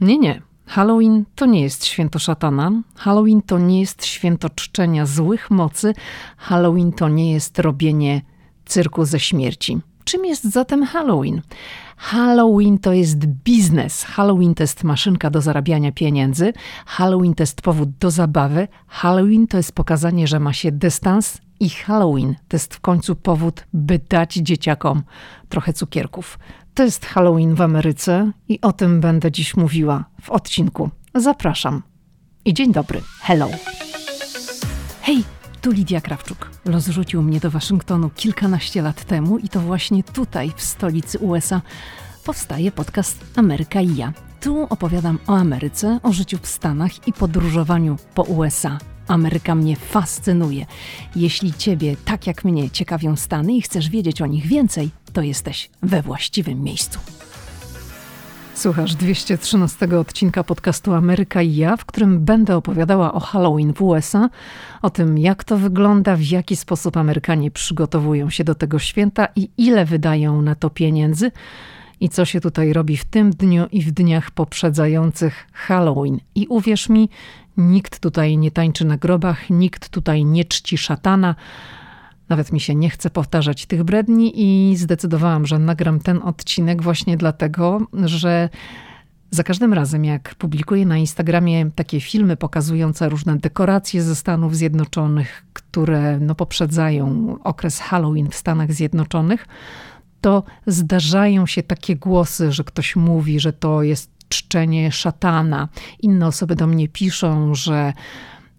Nie, nie. Halloween to nie jest święto szatana. Halloween to nie jest święto czczenia złych mocy. Halloween to nie jest robienie cyrku ze śmierci. Czym jest zatem Halloween? Halloween to jest biznes. Halloween to jest maszynka do zarabiania pieniędzy. Halloween to jest powód do zabawy. Halloween to jest pokazanie, że ma się dystans. I Halloween to jest w końcu powód, by dać dzieciakom trochę cukierków. To jest Halloween w Ameryce i o tym będę dziś mówiła w odcinku. Zapraszam. I dzień dobry. Hello. Hej, tu Lidia Krawczuk. Los rzucił mnie do Waszyngtonu kilkanaście lat temu i to właśnie tutaj, w stolicy USA, powstaje podcast Ameryka i ja. Tu opowiadam o Ameryce, o życiu w Stanach i podróżowaniu po USA. Ameryka mnie fascynuje. Jeśli Ciebie, tak jak mnie, ciekawią Stany i chcesz wiedzieć o nich więcej, to jesteś we właściwym miejscu. Słuchasz 213 odcinka podcastu Ameryka i ja, w którym będę opowiadała o Halloween w USA, o tym jak to wygląda, w jaki sposób Amerykanie przygotowują się do tego święta i ile wydają na to pieniędzy i co się tutaj robi w tym dniu i w dniach poprzedzających Halloween. I uwierz mi, nikt tutaj nie tańczy na grobach, nikt tutaj nie czci szatana. Nawet mi się nie chce powtarzać tych bredni i zdecydowałam, że nagram ten odcinek właśnie dlatego, że za każdym razem, jak publikuję na Instagramie takie filmy pokazujące różne dekoracje ze Stanów Zjednoczonych, które no, poprzedzają okres Halloween w Stanach Zjednoczonych, to zdarzają się takie głosy, że ktoś mówi, że to jest czczenie szatana. Inne osoby do mnie piszą, że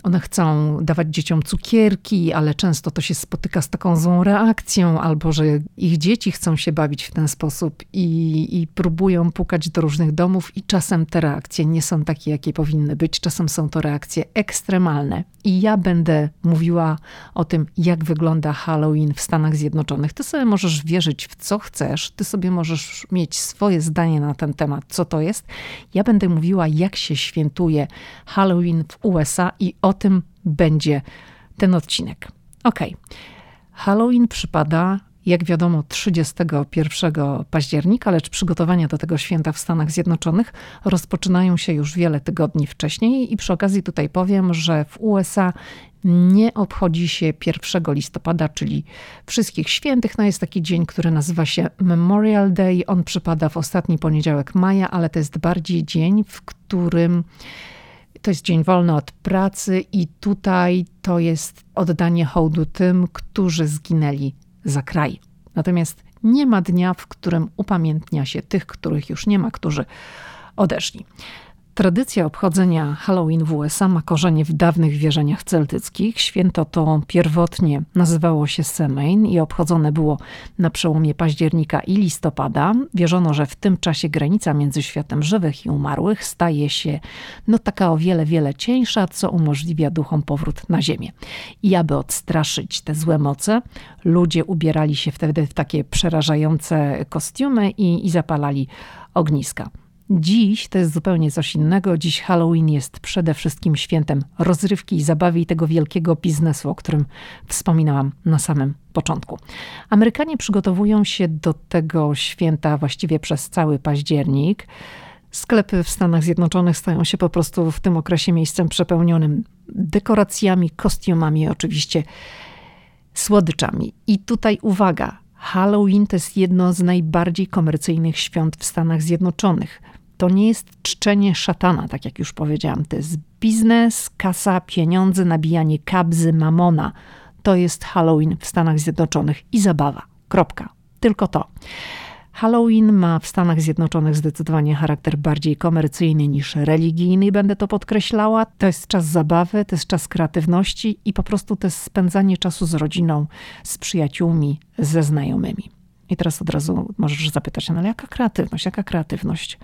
one chcą dawać dzieciom cukierki, ale często to się spotyka z taką złą reakcją, albo że ich dzieci chcą się bawić w ten sposób i, i próbują pukać do różnych domów, i czasem te reakcje nie są takie, jakie powinny być. Czasem są to reakcje ekstremalne. I ja będę mówiła o tym, jak wygląda Halloween w Stanach Zjednoczonych. Ty sobie możesz wierzyć w co chcesz, ty sobie możesz mieć swoje zdanie na ten temat, co to jest. Ja będę mówiła, jak się świętuje Halloween w USA i o tym będzie ten odcinek. Ok. Halloween przypada jak wiadomo, 31 października, lecz przygotowania do tego święta w Stanach Zjednoczonych rozpoczynają się już wiele tygodni wcześniej. I przy okazji tutaj powiem, że w USA nie obchodzi się 1 listopada, czyli wszystkich świętych. No jest taki dzień, który nazywa się Memorial Day. On przypada w ostatni poniedziałek maja, ale to jest bardziej dzień, w którym to jest dzień wolny od pracy, i tutaj to jest oddanie hołdu tym, którzy zginęli za kraj. Natomiast nie ma dnia, w którym upamiętnia się tych, których już nie ma, którzy odeszli. Tradycja obchodzenia Halloween w USA ma korzenie w dawnych wierzeniach celtyckich. Święto to pierwotnie nazywało się Semain i obchodzone było na przełomie października i listopada. Wierzono, że w tym czasie granica między światem żywych i umarłych staje się no taka o wiele, wiele cieńsza, co umożliwia duchom powrót na ziemię. I aby odstraszyć te złe moce, ludzie ubierali się wtedy w takie przerażające kostiumy i, i zapalali ogniska. Dziś to jest zupełnie coś innego. Dziś Halloween jest przede wszystkim świętem rozrywki i zabawy i tego wielkiego biznesu, o którym wspominałam na samym początku. Amerykanie przygotowują się do tego święta właściwie przez cały październik. Sklepy w Stanach Zjednoczonych stają się po prostu w tym okresie miejscem przepełnionym dekoracjami, kostiumami, oczywiście słodyczami. I tutaj uwaga, Halloween to jest jedno z najbardziej komercyjnych świąt w Stanach Zjednoczonych. To nie jest czczenie szatana, tak jak już powiedziałam. To jest biznes, kasa, pieniądze, nabijanie kabzy, mamona. To jest Halloween w Stanach Zjednoczonych i zabawa. Kropka. Tylko to. Halloween ma w Stanach Zjednoczonych zdecydowanie charakter bardziej komercyjny niż religijny, będę to podkreślała. To jest czas zabawy, to jest czas kreatywności i po prostu to jest spędzanie czasu z rodziną, z przyjaciółmi, ze znajomymi. I teraz od razu możesz zapytać, no ale jaka kreatywność, jaka kreatywność?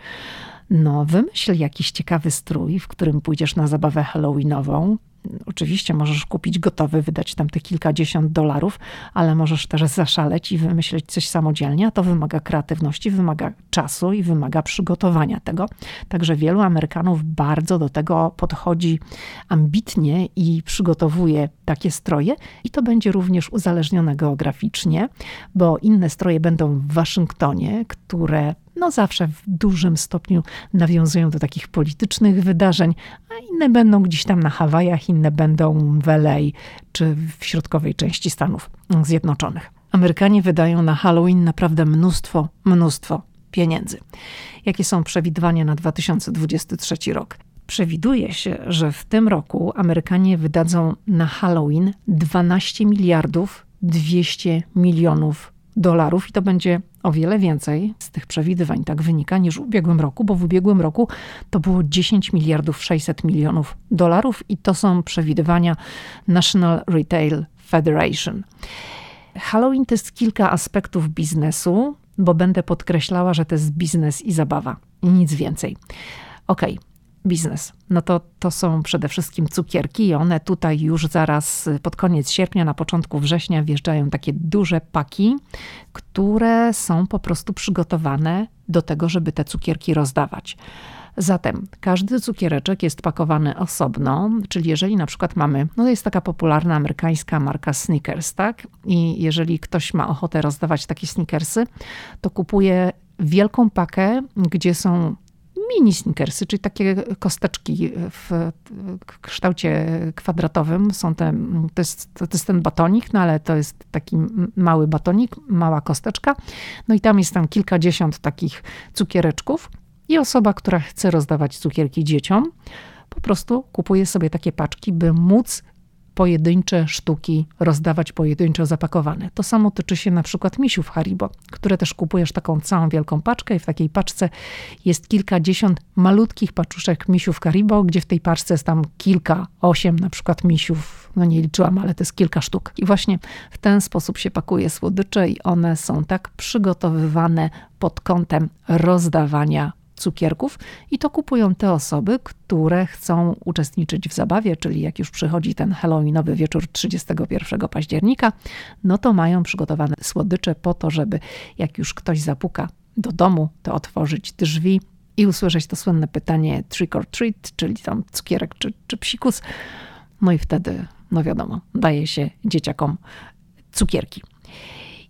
No, wymyśl jakiś ciekawy strój, w którym pójdziesz na zabawę halloweenową, Oczywiście możesz kupić gotowy, wydać tam te kilkadziesiąt dolarów, ale możesz też zaszaleć i wymyśleć coś samodzielnie, a to wymaga kreatywności, wymaga czasu i wymaga przygotowania tego. Także wielu Amerykanów bardzo do tego podchodzi ambitnie i przygotowuje takie stroje, i to będzie również uzależnione geograficznie, bo inne stroje będą w Waszyngtonie, które no zawsze w dużym stopniu nawiązują do takich politycznych wydarzeń, a inne będą gdzieś tam na Hawajach, inne będą w LA czy w środkowej części Stanów Zjednoczonych. Amerykanie wydają na Halloween naprawdę mnóstwo, mnóstwo pieniędzy. Jakie są przewidywania na 2023 rok? Przewiduje się, że w tym roku Amerykanie wydadzą na Halloween 12 miliardów 200 milionów dolarów i to będzie o wiele więcej z tych przewidywań, tak wynika, niż w ubiegłym roku, bo w ubiegłym roku to było 10 miliardów 600 milionów dolarów i to są przewidywania National Retail Federation. Halloween to jest kilka aspektów biznesu, bo będę podkreślała, że to jest biznes i zabawa, nic więcej. Okej, okay biznes, no to to są przede wszystkim cukierki i one tutaj już zaraz pod koniec sierpnia, na początku września wjeżdżają takie duże paki, które są po prostu przygotowane do tego, żeby te cukierki rozdawać. Zatem każdy cukiereczek jest pakowany osobno, czyli jeżeli na przykład mamy, no jest taka popularna amerykańska marka Snickers, tak? I jeżeli ktoś ma ochotę rozdawać takie Snickersy, to kupuje wielką pakę, gdzie są mini snickersy, czyli takie kosteczki w kształcie kwadratowym. Są te, to, jest, to jest ten batonik, no ale to jest taki mały batonik, mała kosteczka. No i tam jest tam kilkadziesiąt takich cukiereczków. I osoba, która chce rozdawać cukierki dzieciom, po prostu kupuje sobie takie paczki, by móc pojedyncze sztuki rozdawać pojedynczo zapakowane. To samo tyczy się na przykład misiów Haribo, które też kupujesz taką całą wielką paczkę i w takiej paczce jest kilkadziesiąt malutkich paczuszek misiów Haribo, gdzie w tej paczce jest tam kilka, osiem na przykład misiów, no nie liczyłam, ale to jest kilka sztuk. I właśnie w ten sposób się pakuje słodycze i one są tak przygotowywane pod kątem rozdawania cukierków i to kupują te osoby, które chcą uczestniczyć w zabawie, czyli jak już przychodzi ten Halloweenowy wieczór 31 października, no to mają przygotowane słodycze po to, żeby jak już ktoś zapuka do domu, to otworzyć drzwi i usłyszeć to słynne pytanie trick or treat, czyli tam cukierek czy, czy psikus. No i wtedy, no wiadomo, daje się dzieciakom cukierki.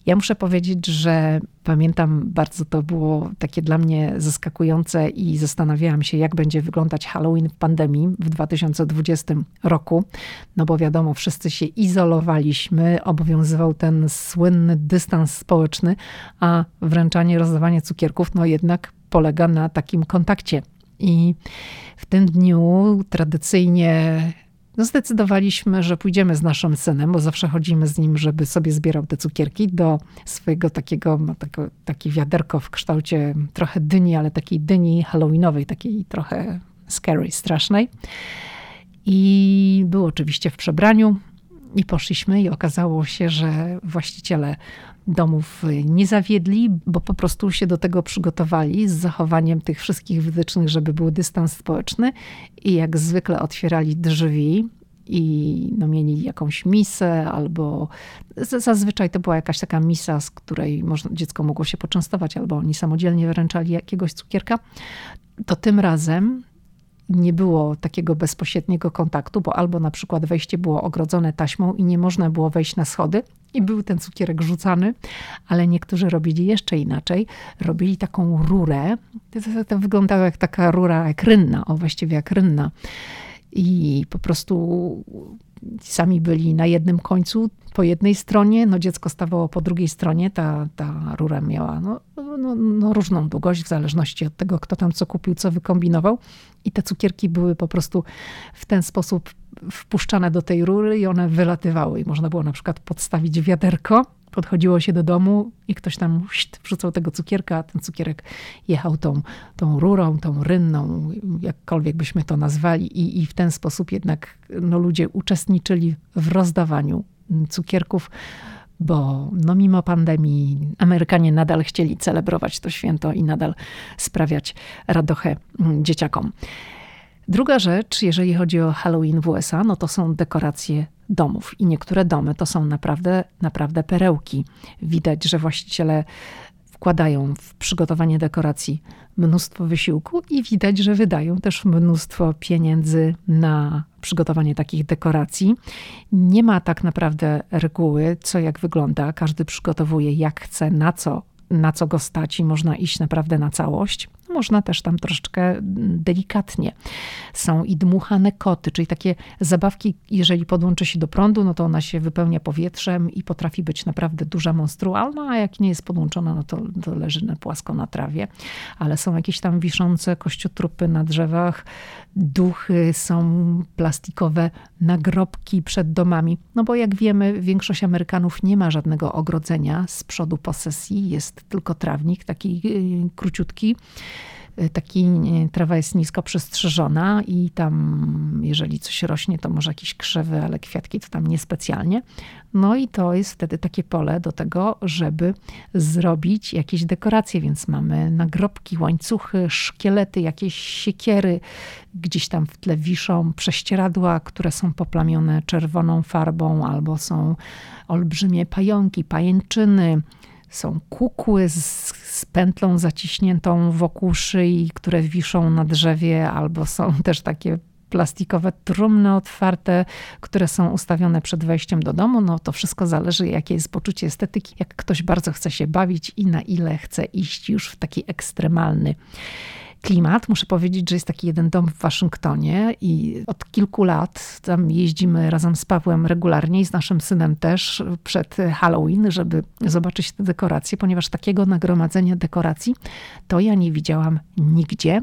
Ja muszę powiedzieć, że pamiętam bardzo to było takie dla mnie zaskakujące i zastanawiałam się, jak będzie wyglądać Halloween w pandemii w 2020 roku. No bo wiadomo, wszyscy się izolowaliśmy, obowiązywał ten słynny dystans społeczny, a wręczanie, rozdawanie cukierków, no jednak polega na takim kontakcie. I w tym dniu tradycyjnie no zdecydowaliśmy, że pójdziemy z naszym synem, bo zawsze chodzimy z nim, żeby sobie zbierał te cukierki do swojego takiego, ma tako, takie wiaderko w kształcie trochę dyni, ale takiej dyni halloweenowej, takiej trochę scary, strasznej. I był oczywiście w przebraniu i poszliśmy i okazało się, że właściciele domów nie zawiedli, bo po prostu się do tego przygotowali z zachowaniem tych wszystkich wytycznych, żeby był dystans społeczny i jak zwykle otwierali drzwi i no, mieli jakąś misę, albo zazwyczaj to była jakaś taka misa, z której można, dziecko mogło się poczęstować, albo oni samodzielnie wręczali jakiegoś cukierka. To tym razem nie było takiego bezpośredniego kontaktu, bo albo na przykład wejście było ogrodzone taśmą i nie można było wejść na schody i był ten cukierek rzucany, ale niektórzy robili jeszcze inaczej. Robili taką rurę, to, wyglądało jak taka rura, jak o właściwie jak rynna. I po prostu sami byli na jednym końcu, po jednej stronie, no dziecko stawało po drugiej stronie, ta, ta rura miała no, no, no, różną długość w zależności od tego, kto tam co kupił, co wykombinował. I te cukierki były po prostu w ten sposób wpuszczane do tej rury i one wylatywały. I można było na przykład podstawić wiaderko, podchodziło się do domu i ktoś tam wrzucał tego cukierka, a ten cukierek jechał tą, tą rurą, tą rynną, jakkolwiek byśmy to nazwali. I, i w ten sposób jednak no, ludzie uczestniczyli w rozdawaniu cukierków bo no mimo pandemii Amerykanie nadal chcieli celebrować to święto i nadal sprawiać radochę mm, dzieciakom. Druga rzecz, jeżeli chodzi o Halloween w USA, no to są dekoracje domów. I niektóre domy to są naprawdę, naprawdę perełki. Widać, że właściciele wkładają w przygotowanie dekoracji mnóstwo wysiłku i widać, że wydają też mnóstwo pieniędzy na przygotowanie takich dekoracji. Nie ma tak naprawdę reguły, co jak wygląda. Każdy przygotowuje jak chce, na co na co go stać i można iść naprawdę na całość. Można też tam troszeczkę delikatnie. Są i dmuchane koty, czyli takie zabawki, jeżeli podłączy się do prądu, no to ona się wypełnia powietrzem i potrafi być naprawdę duża monstrualna, a jak nie jest podłączona, no to, to leży na płasko na trawie. Ale są jakieś tam wiszące kościotrupy na drzewach, duchy, są plastikowe nagrobki przed domami. No bo jak wiemy, większość Amerykanów nie ma żadnego ogrodzenia z przodu posesji, jest tylko trawnik, taki y, króciutki. Y, taki trawa jest nisko przestrzeżona i tam, jeżeli coś rośnie, to może jakieś krzewy, ale kwiatki to tam niespecjalnie. No i to jest wtedy takie pole do tego, żeby zrobić jakieś dekoracje, więc mamy nagrobki, łańcuchy, szkielety, jakieś siekiery, gdzieś tam w tle wiszą prześcieradła, które są poplamione czerwoną farbą, albo są olbrzymie pająki, pajęczyny, są kukły z, z pętlą zaciśniętą wokół szyi, które wiszą na drzewie, albo są też takie plastikowe trumny otwarte, które są ustawione przed wejściem do domu. No to wszystko zależy, jakie jest poczucie estetyki, jak ktoś bardzo chce się bawić i na ile chce iść już w taki ekstremalny klimat. Muszę powiedzieć, że jest taki jeden dom w Waszyngtonie i od kilku lat tam jeździmy razem z Pawłem regularnie i z naszym synem też przed Halloween, żeby zobaczyć te dekoracje, ponieważ takiego nagromadzenia dekoracji to ja nie widziałam nigdzie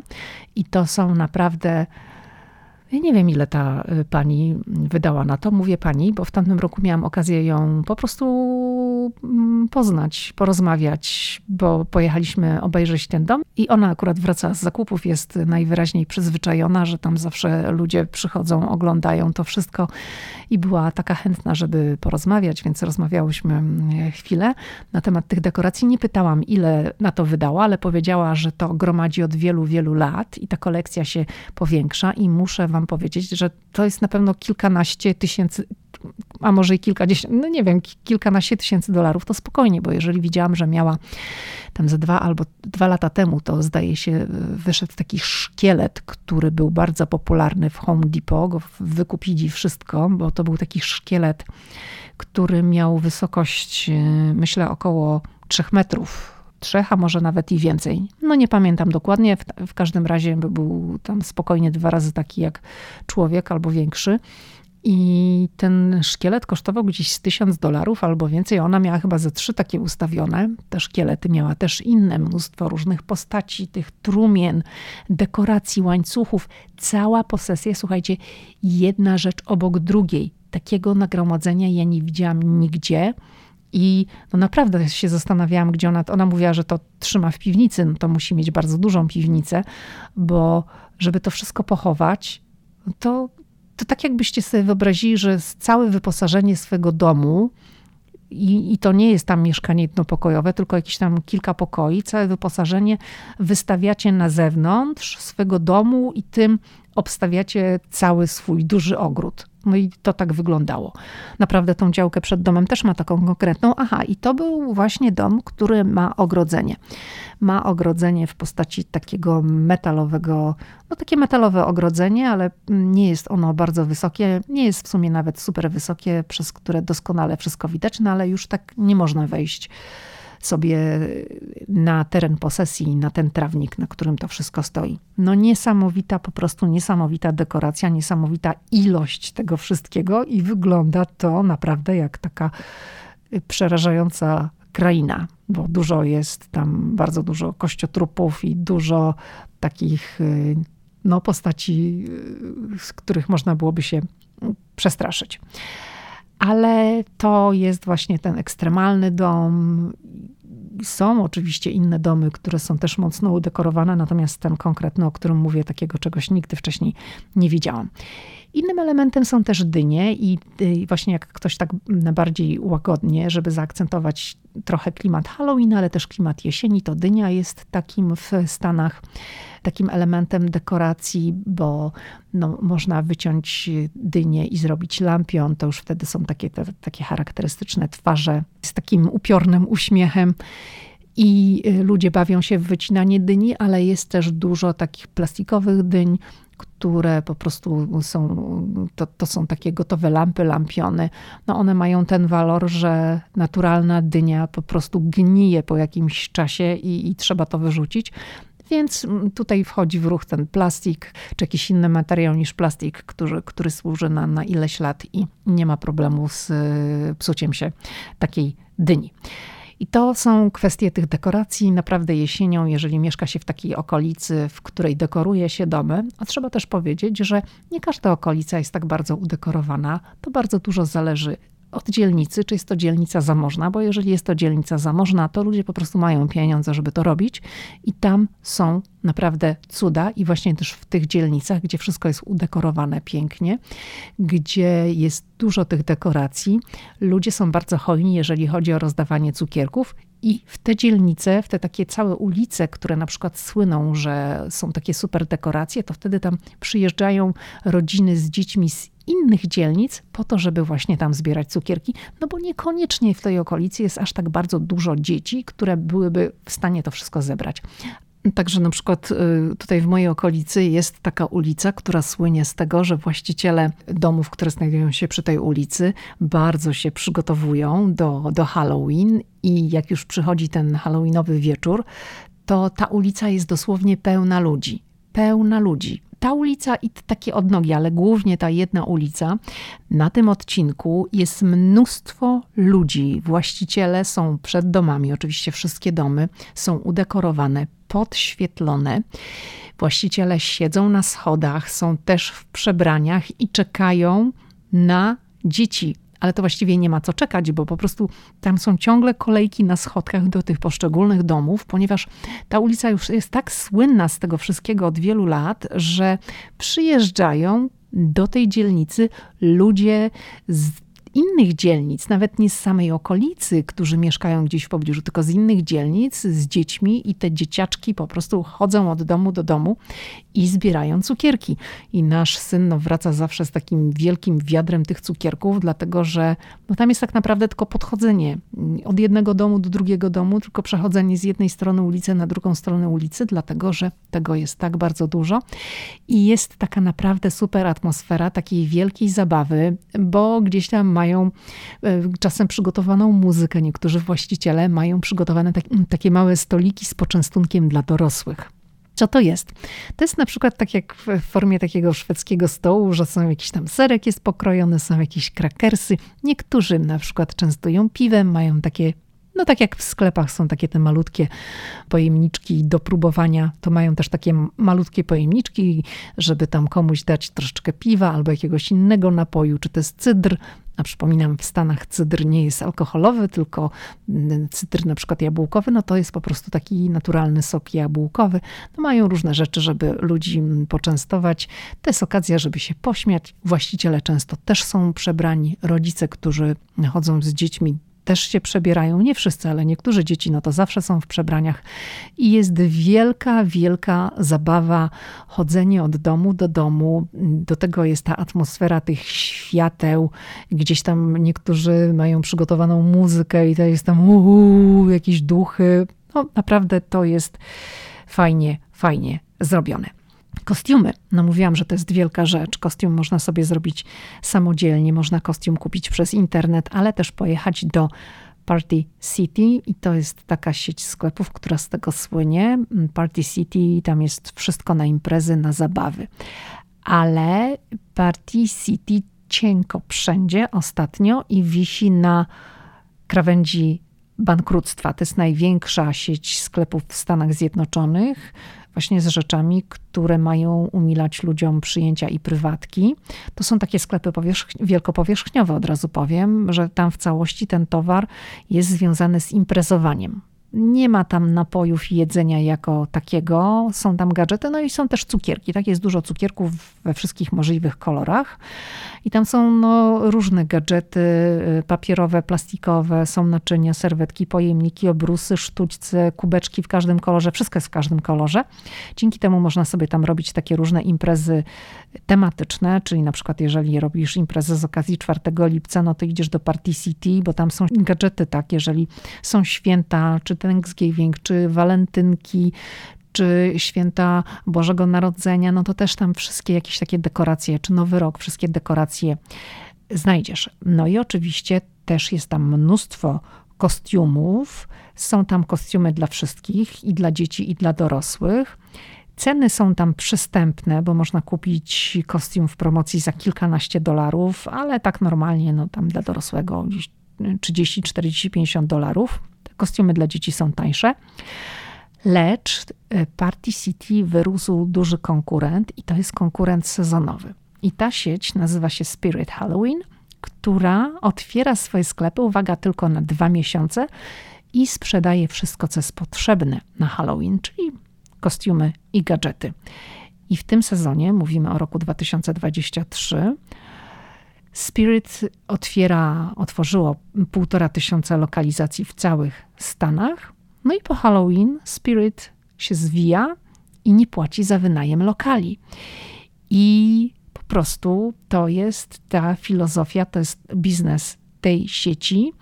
i to są naprawdę nie wiem, ile ta y, pani wydała na to. Mówię pani, bo w tamtym roku miałam okazję ją po prostu mm, poznać, porozmawiać, bo pojechaliśmy obejrzeć ten dom i ona akurat wraca z zakupów, jest najwyraźniej przyzwyczajona, że tam zawsze ludzie przychodzą, oglądają to wszystko i była taka chętna, żeby porozmawiać, więc rozmawiałyśmy mm, chwilę na temat tych dekoracji. Nie pytałam, ile na to wydała, ale powiedziała, że to gromadzi od wielu, wielu lat i ta kolekcja się powiększa i muszę wam wam powiedzieć, że to jest na pewno kilkanaście tysięcy, a może i kilkadziesiąt, no nie wiem, kilkanaście tysięcy dolarów, to spokojnie, bo jeżeli widziałam, że miała tam ze dwa albo dwa lata temu, to zdaje się, wyszedł taki szkielet, który był bardzo popularny w Home Depot, go wykupili wszystko, bo to był taki szkielet, który miał wysokość, y, myślę, około trzech metrów trzech, a może nawet i więcej. No nie pamiętam dokładnie, w, w każdym razie był tam spokojnie dwa razy taki jak człowiek albo większy. I ten szkielet kosztował gdzieś z tysiąc dolarów albo więcej. Ona miała chyba ze trzy takie ustawione. Te szkielety miała też inne, mnóstwo różnych postaci, tych trumien, dekoracji, łańcuchów. Cała posesja, słuchajcie, jedna rzecz obok drugiej. Takiego nagromadzenia ja nie widziałam nigdzie. I no naprawdę się zastanawiałam, gdzie ona, ona mówiła, że to trzyma w piwnicy, no to musi mieć bardzo dużą piwnicę, bo żeby to wszystko pochować, to, to tak jakbyście sobie wyobrazili, że całe wyposażenie swego domu, i, I, to nie jest tam mieszkanie jednopokojowe, tylko jakieś tam kilka pokoi. Całe wyposażenie wystawiacie na zewnątrz swego domu i tym obstawiacie cały swój duży ogród. No i to tak wyglądało. Naprawdę tą działkę przed domem też ma taką konkretną. Aha, i to był właśnie dom, który ma ogrodzenie. Ma ogrodzenie w postaci takiego metalowego, no takie metalowe ogrodzenie, ale nie jest ono bardzo wysokie. Nie jest w sumie nawet super wysokie, przez które doskonale wszystko widać, no ale już tak nie można wejść sobie na teren posesji, na ten trawnik, na którym to wszystko stoi. No niesamowita, po prostu niesamowita dekoracja, niesamowita ilość tego wszystkiego i wygląda to naprawdę jak taka przerażająca kraina, bo dużo jest tam, bardzo dużo kościotrupów i dużo takich no, postaci, z których można byłoby się przestraszyć ale to jest właśnie ten ekstremalny dom. Są oczywiście inne domy, które są też mocno udekorowane, natomiast ten konkretny, o którym mówię, takiego czegoś nigdy wcześniej nie widziałam. Innym elementem są też dynie i właśnie jak ktoś tak bardziej łagodnie, żeby zaakcentować trochę klimat Halloween, ale też klimat jesieni, to dynia jest takim w Stanach takim elementem dekoracji, bo no, można wyciąć dynię i zrobić lampion, to już wtedy są takie, te, takie charakterystyczne twarze z takim upiornym uśmiechem. i y, ludzie bawią się w wycinanie dyni, ale jest też dużo takich plastikowych dyń, które po prostu są, to, to są takie gotowe lampy, lampiony. No one mają ten walor, że naturalna dynia po prostu gnije po jakimś czasie i, i trzeba to wyrzucić. Więc tutaj wchodzi w ruch ten plastik, czy jakiś inny materiał niż plastik, który, który służy na, na ileś lat i nie ma problemu z y, psuciem się takiej dyni. I to są kwestie tych dekoracji. Naprawdę jesienią, jeżeli mieszka się w takiej okolicy, w której dekoruje się domy, a trzeba też powiedzieć, że nie każda okolica jest tak bardzo udekorowana. To bardzo dużo zależy od dzielnicy, czy jest to dzielnica zamożna, bo jeżeli jest to dzielnica zamożna, to ludzie po prostu mają pieniądze, żeby to robić i tam są naprawdę cuda i właśnie też w tych dzielnicach, gdzie wszystko jest udekorowane pięknie, gdzie jest dużo tych dekoracji, ludzie są bardzo hojni, jeżeli chodzi o rozdawanie cukierków i w te dzielnice, w te takie całe ulice, które na przykład słyną, że są takie super dekoracje, to wtedy tam przyjeżdżają rodziny z dziećmi z innych dzielnic po to, żeby właśnie tam zbierać cukierki, no bo niekoniecznie w tej okolicy jest aż tak bardzo dużo dzieci, które byłyby w stanie to wszystko zebrać. Także na przykład y, tutaj w mojej okolicy jest taka ulica, która słynie z tego, że właściciele domów, które znajdują się przy tej ulicy, bardzo się przygotowują do, do Halloween i jak już przychodzi ten Halloweenowy wieczór, to ta ulica jest dosłownie pełna ludzi. Pełna ludzi ta ulica i takie odnogi, ale głównie ta jedna ulica, na tym odcinku jest mnóstwo ludzi. Właściciele są przed domami, oczywiście wszystkie domy są udekorowane, podświetlone. Właściciele siedzą na schodach, są też w przebraniach i czekają na dzieci ale to właściwie nie ma co czekać, bo po prostu tam są ciągle kolejki na schodkach do tych poszczególnych domów, ponieważ ta ulica już jest tak słynna z tego wszystkiego od wielu lat, że przyjeżdżają do tej dzielnicy ludzie z innych dzielnic, nawet nie z samej okolicy, którzy mieszkają gdzieś w pobliżu, tylko z innych dzielnic, z dziećmi i te dzieciaczki po prostu chodzą od domu do domu i zbierają cukierki. I nasz syn no, wraca zawsze z takim wielkim wiadrem tych cukierków, dlatego że no, tam jest tak naprawdę tylko podchodzenie od jednego domu do drugiego domu, tylko przechodzenie z jednej strony ulicy na drugą stronę ulicy, dlatego że tego jest tak bardzo dużo. I jest taka naprawdę super atmosfera takiej wielkiej zabawy, bo gdzieś tam mają e, czasem przygotowaną muzykę. Niektórzy właściciele mają przygotowane tak, takie małe stoliki z poczęstunkiem dla dorosłych. Co to jest? To jest na przykład tak jak w formie takiego szwedzkiego stołu, że są jakiś tam serek jest pokrojony, są jakieś krakersy. Niektórzy na przykład częstują piwem, mają takie no tak jak w sklepach są takie te malutkie pojemniczki do próbowania, to mają też takie malutkie pojemniczki, żeby tam komuś dać troszeczkę piwa albo jakiegoś innego napoju, czy to jest cydr, a przypominam, w Stanach cydr nie jest alkoholowy, tylko mm, cydr na przykład jabłkowy, no to jest po prostu taki naturalny sok jabłkowy. No mają różne rzeczy, żeby ludzi mm, poczęstować. To jest okazja, żeby się pośmiać. Właściciele często też są przebrani. Rodzice, którzy chodzą z dziećmi też się przebierają, nie wszyscy, ale niektóre dzieci, no to zawsze są w przebraniach i jest wielka, wielka zabawa, chodzenie od domu do domu. Do tego jest ta atmosfera tych świateł, gdzieś tam niektórzy mają przygotowaną muzykę i to jest tam uu, jakieś duchy. No naprawdę to jest fajnie, fajnie zrobione. Kostiumy. No mówiłam, że to jest wielka rzecz. Kostium można sobie zrobić samodzielnie, można kostium kupić przez internet, ale też pojechać do Party City i to jest taka sieć sklepów, która z tego słynie. Party City, tam jest wszystko na imprezy, na zabawy. Ale Party City cienko wszędzie ostatnio i wisi na krawędzi bankructwa. To jest największa sieć sklepów w Stanach Zjednoczonych właśnie z rzeczami, które mają umilać ludziom przyjęcia i prywatki. To są takie sklepy wielkopowierzchniowe, od razu powiem, że tam w całości ten towar jest związany z imprezowaniem. Nie ma tam napojów i jedzenia jako takiego, są tam gadżety, no i są też cukierki. Tak jest dużo cukierków we wszystkich możliwych kolorach. I tam są no, różne gadżety y, papierowe, plastikowe, są naczynia, serwetki, pojemniki, obrusy, sztućce, kubeczki w każdym kolorze, wszystko jest w każdym kolorze. Dzięki temu można sobie tam robić takie różne imprezy tematyczne, czyli na przykład jeżeli robisz imprezę z okazji 4 lipca, no to idziesz do Party City, bo tam są gadżety tak, jeżeli są święta, czy Thanksgiving, czy walentynki, czy święta Bożego Narodzenia, no to też tam wszystkie jakieś takie dekoracje, czy Nowy Rok, wszystkie dekoracje znajdziesz. No i oczywiście też jest tam mnóstwo kostiumów. Są tam kostiumy dla wszystkich, i dla dzieci, i dla dorosłych. Ceny są tam przystępne, bo można kupić kostium w promocji za kilkanaście dolarów, ale tak normalnie, no tam dla dorosłego 30, 40, 50 dolarów. Te kostiumy dla dzieci są tańsze. Lecz e, Party City wyrósł duży konkurent i to jest konkurent sezonowy. I ta sieć nazywa się Spirit Halloween, która otwiera swoje sklepy, uwaga, tylko na dwa miesiące i sprzedaje wszystko, co jest potrzebne na Halloween, czyli kostiumy i gadżety. I w tym sezonie, mówimy o roku 2023, Spirit otwiera, otworzyło półtora tysiąca lokalizacji w całych Stanach. No i po Halloween Spirit się zwija i nie płaci za wynajem lokali. I po prostu to jest ta filozofia, to jest biznes tej sieci.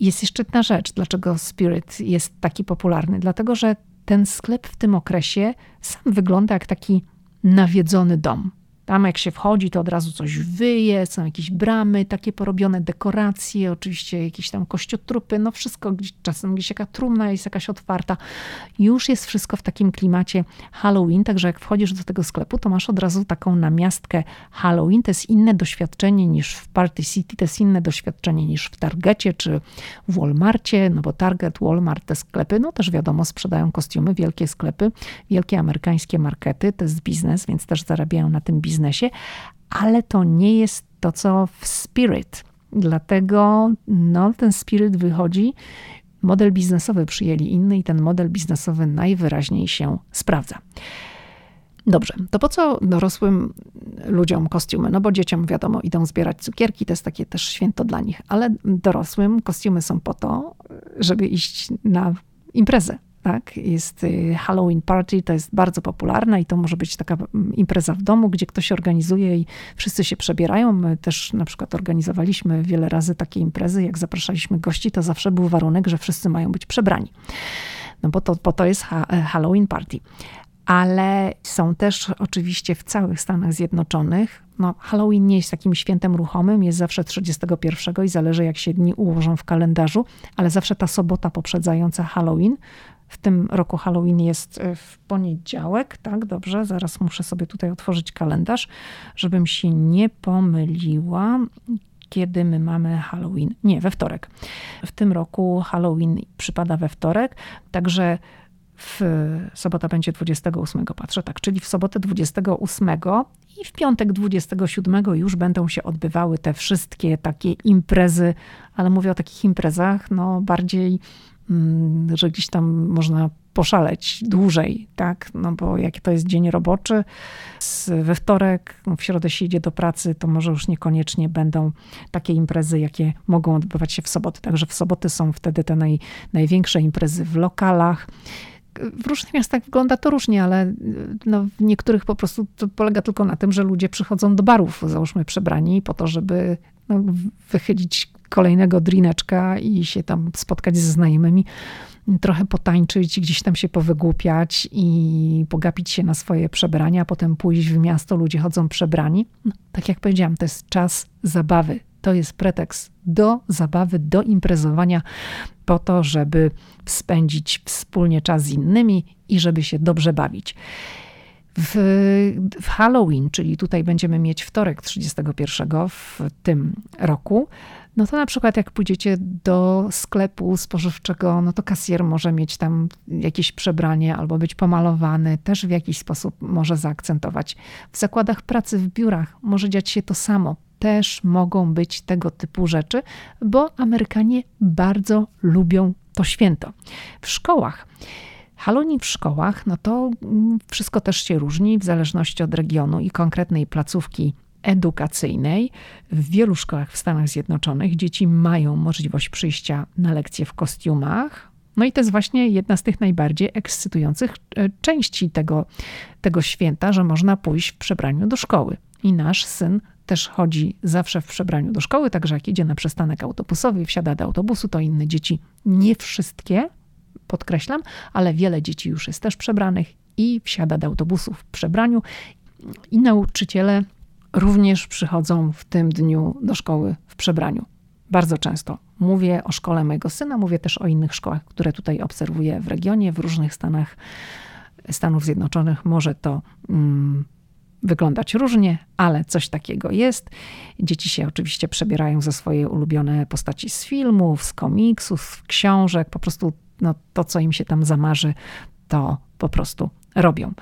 Jest jeszcze jedna rzecz, dlaczego Spirit jest taki popularny. Dlatego, że ten sklep w tym okresie sam wygląda jak taki nawiedzony dom. Tam jak się wchodzi, to od razu coś wyje, są jakieś bramy, takie porobione dekoracje, oczywiście jakieś tam kościotrupy, no wszystko, czasem gdzieś jaka trumna jest jakaś otwarta. Już jest wszystko w takim klimacie Halloween, także jak wchodzisz do tego sklepu, to masz od razu taką namiastkę Halloween. To jest inne doświadczenie niż w Party City, to jest inne doświadczenie niż w Targecie czy w Walmartie, no bo Target, Walmart, te sklepy, no też wiadomo, sprzedają kostiumy, wielkie sklepy, wielkie amerykańskie markety, to jest biznes, więc też zarabiają na tym biznes biznesie, ale to nie jest to, co w Spirit. Dlatego no, ten Spirit wychodzi. Model biznesowy przyjęli inny i ten model biznesowy najwyraźniej się sprawdza. Dobrze, to po co dorosłym ludziom kostiumy? No bo dzieciom wiadomo, idą zbierać cukierki, to jest takie też święto dla nich, ale dorosłym kostiumy są po to, żeby iść na imprezę, tak? Jest y, Halloween Party, to jest bardzo popularna i to może być taka mm, impreza w domu, gdzie ktoś organizuje i wszyscy się przebierają. My też na przykład organizowaliśmy wiele razy takie imprezy. Jak zapraszaliśmy gości, to zawsze był warunek, że wszyscy mają być przebrani. No bo to, bo to jest e, Halloween Party. Ale są też oczywiście w całych Stanach Zjednoczonych no, Halloween nie jest takim świętem ruchomym, jest zawsze 31 i zależy jak się dni ułożą w kalendarzu, ale zawsze ta sobota poprzedzająca Halloween w tym roku Halloween jest e, w poniedziałek, tak? Dobrze, zaraz muszę sobie tutaj otworzyć kalendarz, żebym się nie pomyliła kiedy my mamy Halloween. Nie, we wtorek. W tym roku Halloween przypada we wtorek, także w sobota będzie 28, patrzę tak, czyli w sobotę 28 i w piątek 27 już będą się odbywały te wszystkie takie imprezy, ale mówię o takich imprezach, no bardziej że gdzieś tam można poszaleć dłużej, tak? No bo jak to jest dzień roboczy, we wtorek, w środę się idzie do pracy, to może już niekoniecznie będą takie imprezy, jakie mogą odbywać się w soboty. Także w soboty są wtedy te naj, największe imprezy w lokalach. W różnych miastach wygląda to różnie, ale no, w niektórych po prostu to polega tylko na tym, że ludzie przychodzą do barów, załóżmy przebrani, po to, żeby no, wychylić kolejnego drineczka i się tam spotkać ze znajomymi, trochę potańczyć, gdzieś tam się powygłupiać i pogapić się na swoje przebrania, a potem pójść w miasto, ludzie chodzą przebrani. No, tak jak powiedziałam, to jest czas zabawy. To jest pretekst do zabawy, do imprezowania, po to, żeby spędzić wspólnie czas z innymi i żeby się dobrze bawić. W, w, Halloween, czyli tutaj będziemy mieć wtorek 31 w tym roku, no to na przykład jak pójdziecie do sklepu spożywczego, no to kasjer może mieć tam jakieś przebranie albo być pomalowany, też w jakiś sposób może zaakcentować. W zakładach pracy, w biurach może dziać się to samo. Też mogą być tego typu rzeczy, bo Amerykanie bardzo lubią to święto. W szkołach Halloween w szkołach, no to mm, wszystko też się różni w zależności od regionu i konkretnej placówki edukacyjnej. W wielu szkołach w Stanach Zjednoczonych dzieci mają możliwość przyjścia na lekcje w kostiumach. No i to jest właśnie jedna z tych najbardziej ekscytujących e, części tego, tego święta, że można pójść w przebraniu do szkoły. I nasz syn też chodzi zawsze w przebraniu do szkoły, także jak idzie na przystanek autobusowy wsiada do autobusu, to inne dzieci, nie wszystkie, podkreślam, ale wiele dzieci już jest też przebranych i wsiada do autobusu w przebraniu i nauczyciele również przychodzą w tym dniu do szkoły w przebraniu. Bardzo często. Mówię o szkole mojego syna, mówię też o innych szkołach, które tutaj obserwuję w regionie, w różnych stanach Stanów Zjednoczonych. Może to mm, wyglądać różnie, ale coś takiego jest. Dzieci się oczywiście przebierają za swoje ulubione postaci z filmów, z komiksów, z książek, po prostu no, to, co im się tam zamarzy, to po prostu robią.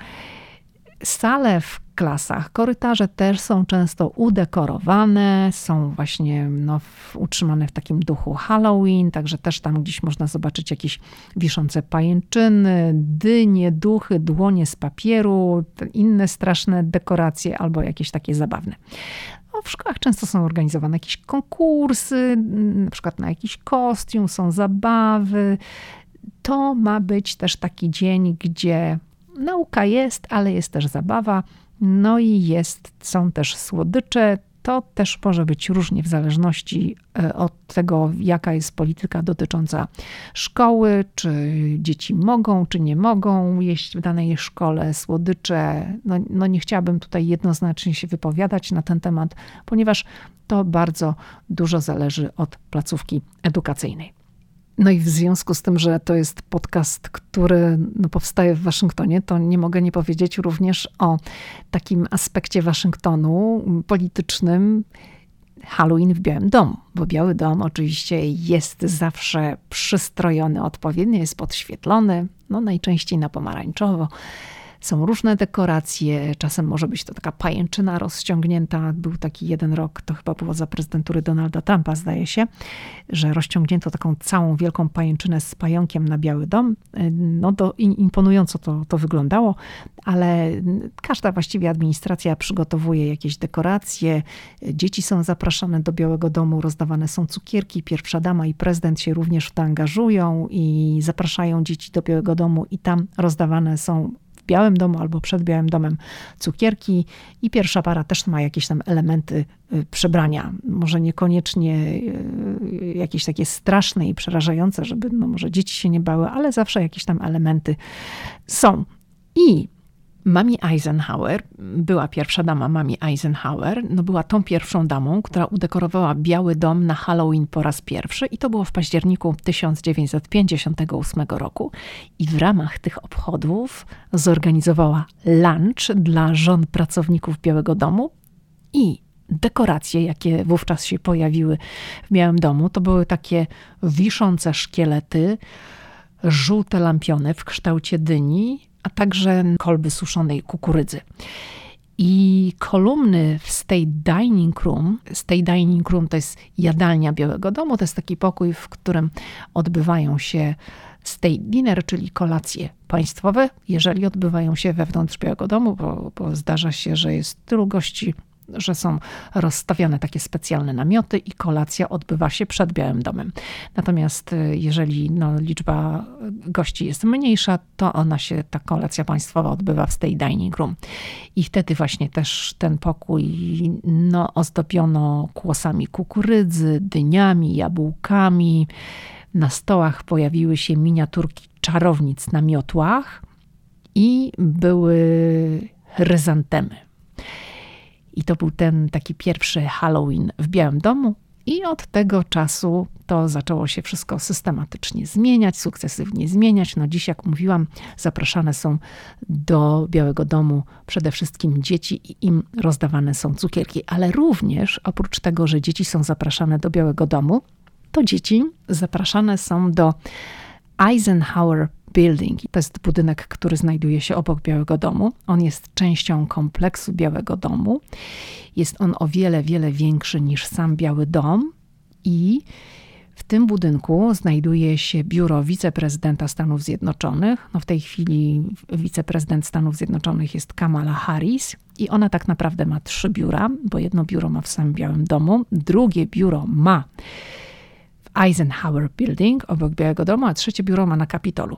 Sale w klasach, korytarze też są często udekorowane, są właśnie no, utrzymane w takim duchu Halloween, także też tam gdzieś można zobaczyć jakieś wiszące pajęczyny, dynie, duchy, dłonie z papieru, inne straszne dekoracje albo jakieś takie zabawne. No, w szkołach często są organizowane jakieś konkursy, na przykład na jakiś kostium, są zabawy. To ma być też taki dzień, gdzie nauka jest, ale jest też zabawa. No i jest, są też słodycze. To też może być różnie w zależności e, od tego, jaka jest polityka dotycząca szkoły, czy dzieci mogą, czy nie mogą jeść w danej szkole słodycze. No, no nie chciałabym tutaj jednoznacznie się wypowiadać na ten temat, ponieważ to bardzo dużo zależy od placówki edukacyjnej. No i w związku z tym, że to jest podcast, który no, powstaje w Waszyngtonie, to nie mogę nie powiedzieć również o takim aspekcie Waszyngtonu politycznym. Halloween w Białym Domu, bo Biały Dom oczywiście jest zawsze przystrojony odpowiednio, jest podświetlony, no najczęściej na pomarańczowo. Są różne dekoracje, czasem może być to taka pajęczyna rozciągnięta. Był taki jeden rok, to chyba było za prezydentury Donalda Trumpa, zdaje się, że rozciągnięto taką całą wielką pajęczynę z pająkiem na Biały Dom. No to imponująco to, to wyglądało, ale każda właściwie administracja przygotowuje jakieś dekoracje. Dzieci są zapraszane do Białego Domu, rozdawane są cukierki. Pierwsza dama i prezydent się również w to angażują i zapraszają dzieci do Białego Domu i tam rozdawane są w Białym Domu albo przed Białym Domem cukierki i pierwsza para też ma jakieś tam elementy y, przebrania. Może niekoniecznie y, jakieś takie straszne i przerażające, żeby no może dzieci się nie bały, ale zawsze jakieś tam elementy są. I Mami Eisenhower, była pierwsza dama Mami Eisenhower, no była tą pierwszą damą, która udekorowała Biały Dom na Halloween po raz pierwszy i to było w październiku 1958 roku. I w ramach tych obchodów zorganizowała lunch dla żon pracowników Białego Domu i dekoracje, jakie wówczas się pojawiły w Białym Domu, to były takie wiszące szkielety, żółte lampiony w kształcie dyni, a także kolby suszonej kukurydzy. I kolumny w State Dining Room, State Dining Room to jest jadalnia Białego Domu, to jest taki pokój, w którym odbywają się State Dinner, czyli kolacje państwowe, jeżeli odbywają się wewnątrz Białego Domu, bo, bo zdarza się, że jest tylu gości że są rozstawiane takie specjalne namioty i kolacja odbywa się przed Białym Domem. Natomiast y, jeżeli no, liczba gości jest mniejsza, to ona się, ta kolacja państwowa odbywa w tej dining room. I wtedy właśnie też ten pokój no, ozdobiono kłosami kukurydzy, dyniami, jabłkami. Na stołach pojawiły się miniaturki czarownic na miotłach i były chryzantemy. I to był ten taki pierwszy Halloween w Białym Domu. I od tego czasu to zaczęło się wszystko systematycznie zmieniać, sukcesywnie zmieniać. No dziś, jak mówiłam, zapraszane są do Białego Domu przede wszystkim dzieci i im rozdawane są cukierki, ale również oprócz tego, że dzieci są zapraszane do Białego Domu, to dzieci zapraszane są do Eisenhower Building. To jest budynek, który znajduje się obok Białego Domu. On jest częścią kompleksu Białego Domu. Jest on o wiele, wiele większy niż sam Biały Dom i w tym budynku znajduje się biuro wiceprezydenta Stanów Zjednoczonych. No w tej chwili wiceprezydent Stanów Zjednoczonych jest Kamala Harris i ona tak naprawdę ma trzy biura, bo jedno biuro ma w samym Białym Domu, drugie biuro ma w Eisenhower Building obok Białego Domu, a trzecie biuro ma na Kapitolu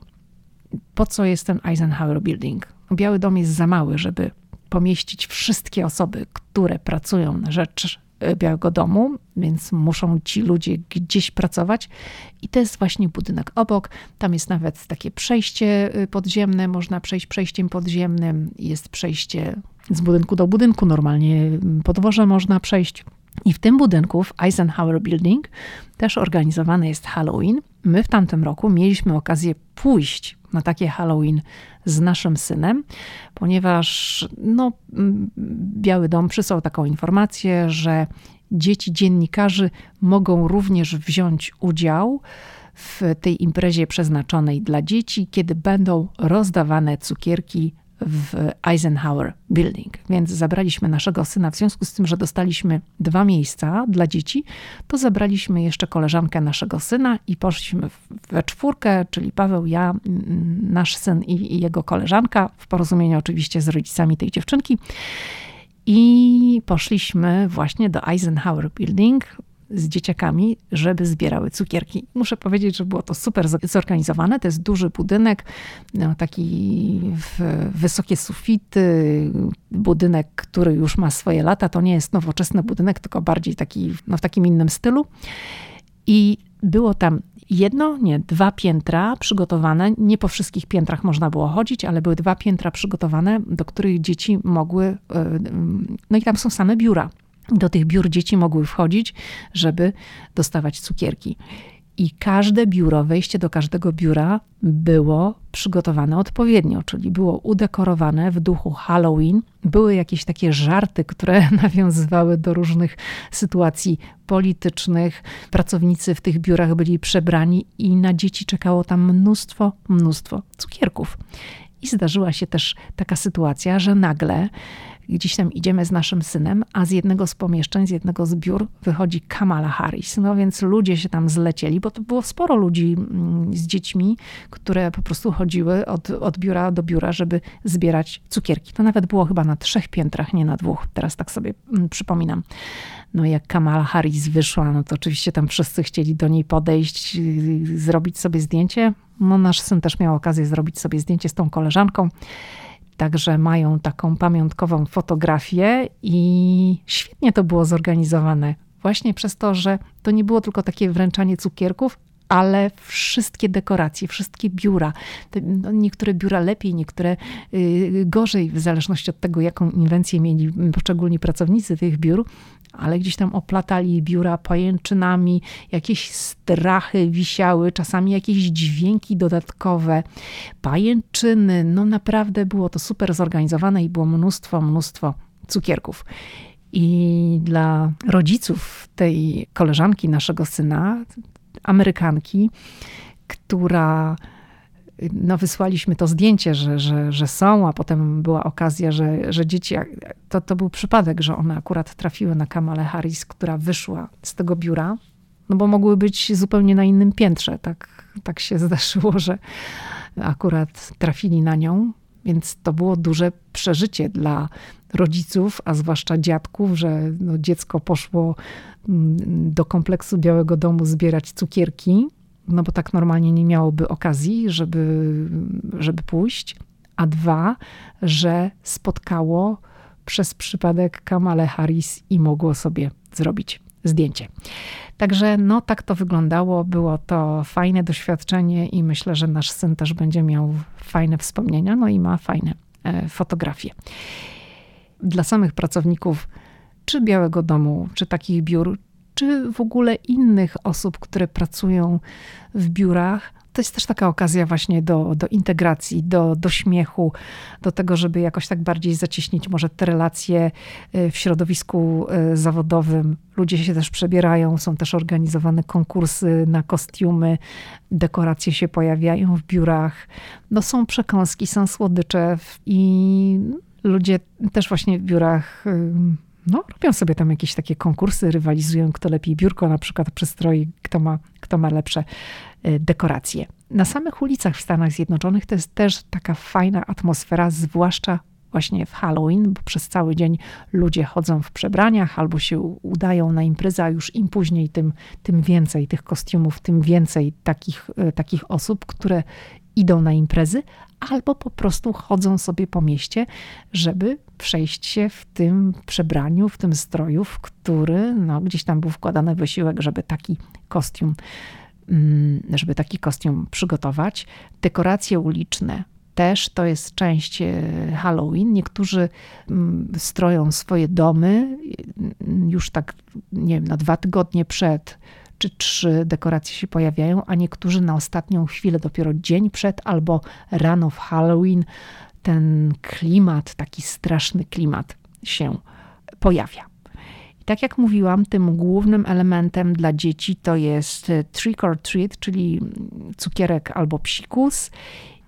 po co jest ten Eisenhower Building? Biały Dom jest za mały, żeby pomieścić wszystkie osoby, które pracują na rzecz e, Białego Domu, więc muszą ci ludzie gdzieś pracować. I to jest właśnie budynek obok. Tam jest nawet takie przejście e, podziemne, można przejść przejściem podziemnym. Jest przejście z budynku do budynku, normalnie podwoże można przejść. I w tym budynku, w Eisenhower Building, też organizowany jest Halloween. My w tamtym roku mieliśmy okazję pójść na takie Halloween z naszym synem, ponieważ no, Biały Dom przysłał taką informację, że dzieci dziennikarzy mogą również wziąć udział w tej imprezie przeznaczonej dla dzieci, kiedy będą rozdawane cukierki w Eisenhower Building. Więc zabraliśmy naszego syna, w związku z tym, że dostaliśmy dwa miejsca dla dzieci, to zabraliśmy jeszcze koleżankę naszego syna i poszliśmy we czwórkę, czyli Paweł, ja, nasz syn i, i jego koleżanka, w porozumieniu oczywiście z rodzicami tej dziewczynki. I poszliśmy właśnie do Eisenhower Building z dzieciakami, żeby zbierały cukierki. Muszę powiedzieć, że było to super zorganizowane. To jest duży budynek, no, taki wysokie sufity, budynek, który już ma swoje lata. To nie jest nowoczesny budynek, tylko bardziej taki no, w takim innym stylu. I było tam jedno, nie, dwa piętra przygotowane. Nie po wszystkich piętrach można było chodzić, ale były dwa piętra przygotowane, do których dzieci mogły, e, no i tam są same biura do tych biur dzieci mogły wchodzić, żeby dostawać cukierki. I każde biuro, wejście do każdego biura było przygotowane odpowiednio, czyli było udekorowane w duchu Halloween. Były jakieś takie żarty, które nawiązywały do różnych sytuacji politycznych. Pracownicy w tych biurach byli przebrani i na dzieci czekało tam mnóstwo, mnóstwo cukierków. I zdarzyła się też taka sytuacja, że nagle gdzieś tam idziemy z naszym synem, a z jednego z pomieszczeń, z jednego z biur wychodzi Kamala Harris. No więc ludzie się tam zlecieli, bo to było sporo ludzi mm, z dziećmi, które po prostu chodziły od, od biura do biura, żeby zbierać cukierki. To nawet było chyba na trzech piętrach, nie na dwóch. Teraz tak sobie mm, przypominam. No jak Kamala Harris wyszła, no to oczywiście tam wszyscy chcieli do niej podejść, zrobić sobie zdjęcie. No nasz syn też miał okazję zrobić sobie zdjęcie z tą koleżanką. Także mają taką pamiątkową fotografię i świetnie to było zorganizowane. Właśnie przez to, że to nie było tylko takie wręczanie cukierków, ale wszystkie dekoracje, wszystkie biura, no niektóre biura lepiej, niektóre y, gorzej, w zależności od tego, jaką inwencję mieli poszczególni pracownicy tych biur, ale gdzieś tam oplatali biura pajęczynami, jakieś strachy wisiały, czasami jakieś dźwięki dodatkowe, pajęczyny. No naprawdę było to super zorganizowane i było mnóstwo, mnóstwo cukierków. I dla rodziców tej koleżanki naszego syna, Amerykanki, która no wysłaliśmy to zdjęcie, że, że, że są, a potem była okazja, że, że dzieci, to, to był przypadek, że one akurat trafiły na Kamalę Harris, która wyszła z tego biura, no bo mogły być zupełnie na innym piętrze. Tak, tak się zdarzyło, że akurat trafili na nią, więc to było duże przeżycie dla rodziców, a zwłaszcza dziadków, że no dziecko poszło mm, do kompleksu Białego Domu zbierać cukierki no bo tak normalnie nie miałoby okazji, żeby, żeby pójść. A dwa, że spotkało przez przypadek Kamale Harris i mogło sobie zrobić zdjęcie. Także no tak to wyglądało, było to fajne doświadczenie i myślę, że nasz syn też będzie miał fajne wspomnienia, no i ma fajne e, fotografie. Dla samych pracowników czy Białego Domu, czy takich biur, czy w ogóle innych osób, które pracują w biurach. To jest też taka okazja właśnie do, do integracji, do, do śmiechu, do tego, żeby jakoś tak bardziej zacieśnić może te relacje y, w środowisku y, zawodowym. Ludzie się też przebierają, są też organizowane konkursy na kostiumy, dekoracje się pojawiają w biurach. No są przekąski, są słodycze i ludzie też właśnie w biurach no, robią sobie tam jakieś takie konkursy, rywalizują, kto lepiej biurko na przykład przystroi, kto ma, kto ma lepsze y, dekoracje. Na samych ulicach w Stanach Zjednoczonych to jest też taka fajna atmosfera, zwłaszcza właśnie w Halloween, bo przez cały dzień ludzie chodzą w przebraniach albo się udają na imprezę, a już im później, tym, tym więcej tych kostiumów, tym więcej takich, y, takich osób, które idą na imprezy, albo po prostu chodzą sobie po mieście, żeby przejść się w tym przebraniu, w tym stroju, w który no, gdzieś tam był wkładany wysiłek, żeby taki kostium, mm, żeby taki kostium przygotować. Dekoracje uliczne, też to jest część e, Halloween. Niektórzy mm, stroją swoje domy mm, już tak, nie wiem, na dwa tygodnie przed czy trzy dekoracje się pojawiają, a niektórzy na ostatnią chwilę, dopiero dzień przed albo rano w Halloween, ten klimat, taki straszny klimat się pojawia. I tak jak mówiłam, tym głównym elementem dla dzieci to jest trick or treat, czyli cukierek albo psikus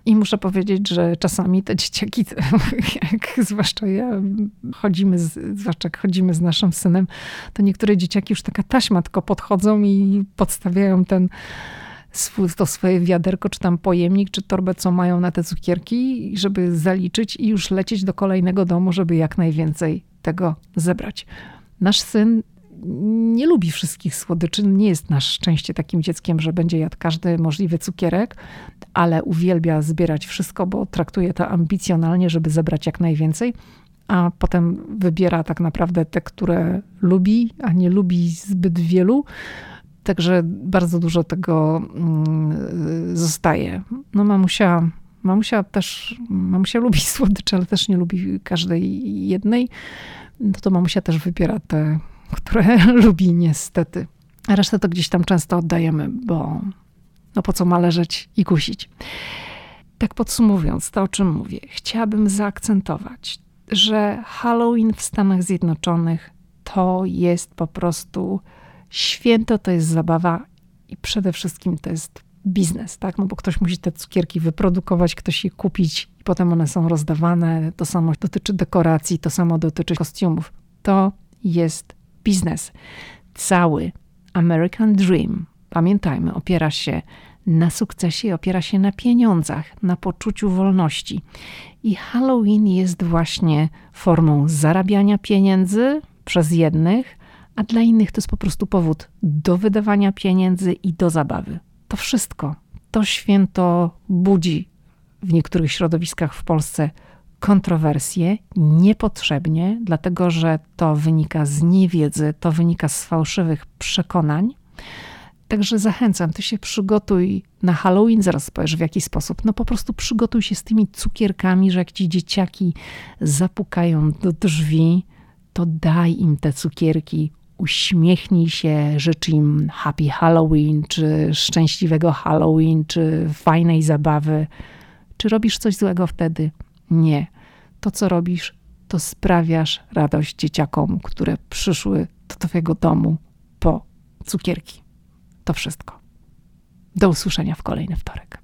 i muszę powiedzieć, że czasami te dzieciaki, jak zwłaszcza ja, chodzimy, z, zwłaszcza jak chodzimy z naszym synem, to niektóre dzieciaki już taka taśma tylko podchodzą i podstawiają ten to swoje wiaderko, czy tam pojemnik, czy torbę, co mają na te cukierki, żeby zaliczyć i już lecieć do kolejnego domu, żeby jak najwięcej tego zebrać. Nasz syn nie lubi wszystkich słodyczy, nie jest na szczęście takim dzieckiem, że będzie jadł każdy możliwy cukierek, ale uwielbia zbierać wszystko, bo traktuje to ambicjonalnie, żeby zebrać jak najwięcej, a potem wybiera tak naprawdę te, które lubi, a nie lubi zbyt wielu. Także bardzo dużo tego mm, zostaje. No mamusia, mamusia też, mamusia lubi słodycze, ale też nie lubi każdej jednej. No to mamusia też wybiera te które lubi niestety. A resztę to gdzieś tam często oddajemy, bo no po co ma leżeć i kusić. Tak podsumowując to, o czym mówię, chciałabym zaakcentować, że Halloween w Stanach Zjednoczonych to jest po prostu święto, to jest zabawa i przede wszystkim to jest biznes, tak? No bo ktoś musi te cukierki wyprodukować, ktoś je kupić i potem one są rozdawane. To samo dotyczy dekoracji, to samo dotyczy kostiumów. To jest biznes. Cały American Dream, pamiętajmy, opiera się na sukcesie, opiera się na pieniądzach, na poczuciu wolności. I Halloween jest właśnie formą zarabiania pieniędzy przez jednych, a dla innych to jest po prostu powód do wydawania pieniędzy i do zabawy. To wszystko. To święto budzi w niektórych środowiskach w Polsce kontrowersje niepotrzebnie, dlatego że to wynika z niewiedzy, to wynika z fałszywych przekonań. Także zachęcam, ty się przygotuj na Halloween, zaraz powiesz w jaki sposób. No po prostu przygotuj się z tymi cukierkami, że jak ci dzieciaki zapukają do drzwi, to daj im te cukierki, uśmiechnij się, życz im happy Halloween, czy szczęśliwego Halloween, czy fajnej zabawy. Czy robisz coś złego wtedy? Nie. To, co robisz, to sprawiasz radość dzieciakom, które przyszły do Twojego domu po cukierki. To wszystko. Do usłyszenia w kolejny wtorek.